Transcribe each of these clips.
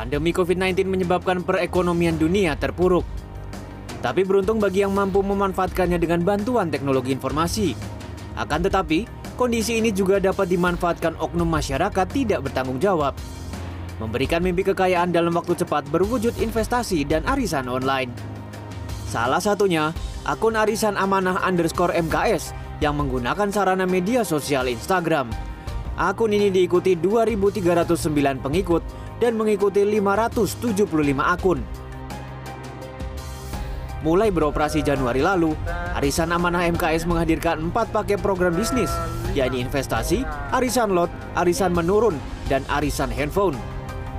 pandemi COVID-19 menyebabkan perekonomian dunia terpuruk. Tapi beruntung bagi yang mampu memanfaatkannya dengan bantuan teknologi informasi. Akan tetapi, kondisi ini juga dapat dimanfaatkan oknum masyarakat tidak bertanggung jawab. Memberikan mimpi kekayaan dalam waktu cepat berwujud investasi dan arisan online. Salah satunya, akun arisan amanah underscore MKS yang menggunakan sarana media sosial Instagram. Akun ini diikuti 2.309 pengikut dan mengikuti 575 akun. Mulai beroperasi Januari lalu, Arisan Amanah MKS menghadirkan empat paket program bisnis, yakni investasi, arisan lot, arisan menurun, dan arisan handphone.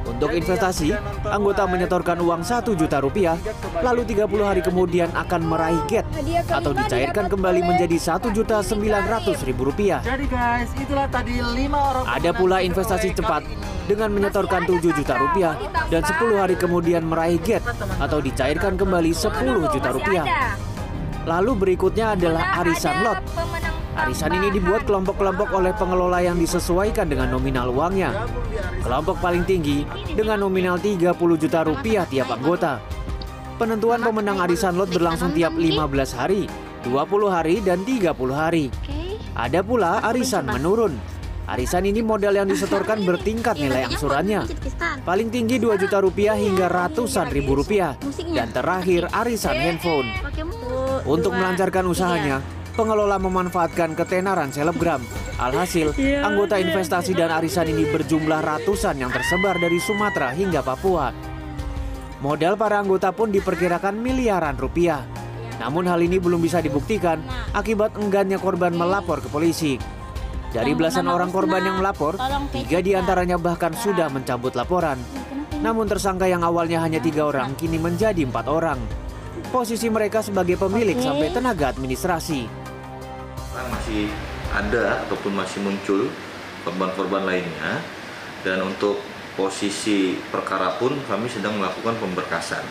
Untuk investasi, anggota menyetorkan uang 1 juta rupiah, lalu 30 hari kemudian akan meraih get atau dicairkan kembali menjadi 1 juta 900 ribu rupiah. Jadi guys, itulah tadi lima orang Ada pula investasi cepat dengan menyetorkan 7 juta rupiah dan 10 hari kemudian meraih get atau dicairkan kembali 10 juta rupiah. Lalu berikutnya adalah arisan lot. Arisan ini dibuat kelompok-kelompok oleh pengelola yang disesuaikan dengan nominal uangnya. Kelompok paling tinggi dengan nominal 30 juta rupiah tiap anggota. Penentuan pemenang arisan lot berlangsung tiap 15 hari, 20 hari, dan 30 hari. Ada pula arisan menurun. Arisan ini modal yang disetorkan bertingkat nilai angsurannya. Paling tinggi 2 juta rupiah hingga ratusan ribu rupiah. Dan terakhir arisan handphone. Untuk melancarkan usahanya, pengelola memanfaatkan ketenaran selebgram. Alhasil, anggota investasi dan arisan ini berjumlah ratusan yang tersebar dari Sumatera hingga Papua. Modal para anggota pun diperkirakan miliaran rupiah. Namun hal ini belum bisa dibuktikan akibat enggannya korban melapor ke polisi. Dari belasan orang korban yang melapor, tiga di antaranya bahkan sudah mencabut laporan. Namun tersangka yang awalnya hanya tiga orang kini menjadi empat orang. Posisi mereka sebagai pemilik sampai tenaga administrasi. masih ada ataupun masih muncul korban-korban lainnya dan untuk posisi perkara pun kami sedang melakukan pemberkasan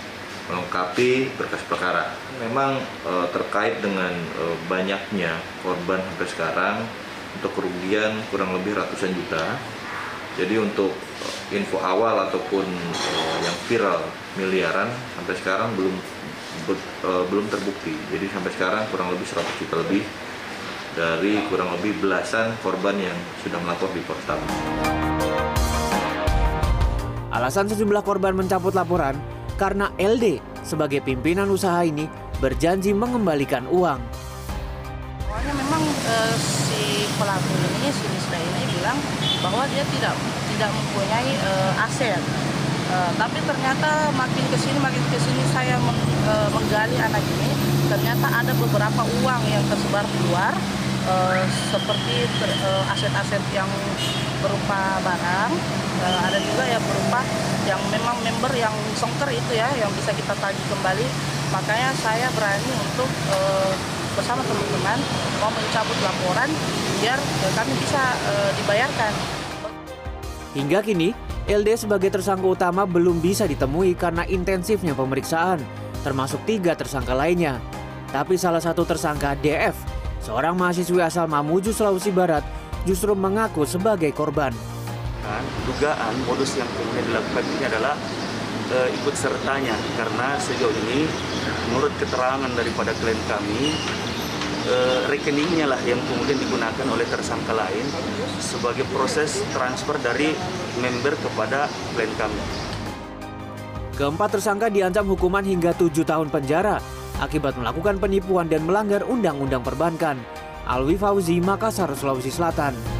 melengkapi berkas perkara. Memang eh, terkait dengan eh, banyaknya korban sampai sekarang untuk kerugian kurang lebih ratusan juta. Jadi untuk eh, info awal ataupun eh, yang viral miliaran sampai sekarang belum be- eh, belum terbukti. Jadi sampai sekarang kurang lebih 100 juta lebih dari kurang lebih belasan korban yang sudah melapor di Polrestabes. Alasan sejumlah korban mencabut laporan karena LD sebagai pimpinan usaha ini berjanji mengembalikan uang. Awalnya memang eh, ini, ini bilang bahwa dia tidak tidak mempunyai eh, aset. Eh, tapi ternyata makin ke sini makin ke sini saya meng- eh, menggali anak ini, ternyata ada beberapa uang yang tersebar di luar, eh, seperti aset-aset yang berupa barang, eh, ada juga yang berupa yang memang member yang songker itu ya, yang bisa kita tagih kembali. Makanya saya berani untuk eh, bersama teman-teman mau mencabut laporan biar eh, kami bisa eh, dibayarkan. Hingga kini, LD sebagai tersangka utama belum bisa ditemui karena intensifnya pemeriksaan, termasuk tiga tersangka lainnya. Tapi salah satu tersangka DF, seorang mahasiswi asal Mamuju, Sulawesi Barat, justru mengaku sebagai korban. dugaan modus yang kemudian dilakukan ini adalah eh, ikut sertanya karena sejauh ini menurut keterangan daripada klien kami eh, rekeningnya lah yang kemudian digunakan oleh tersangka lain sebagai proses transfer dari member kepada klien kami. Keempat tersangka diancam hukuman hingga tujuh tahun penjara akibat melakukan penipuan dan melanggar undang-undang perbankan. Alwi Fauzi, Makassar, Sulawesi Selatan.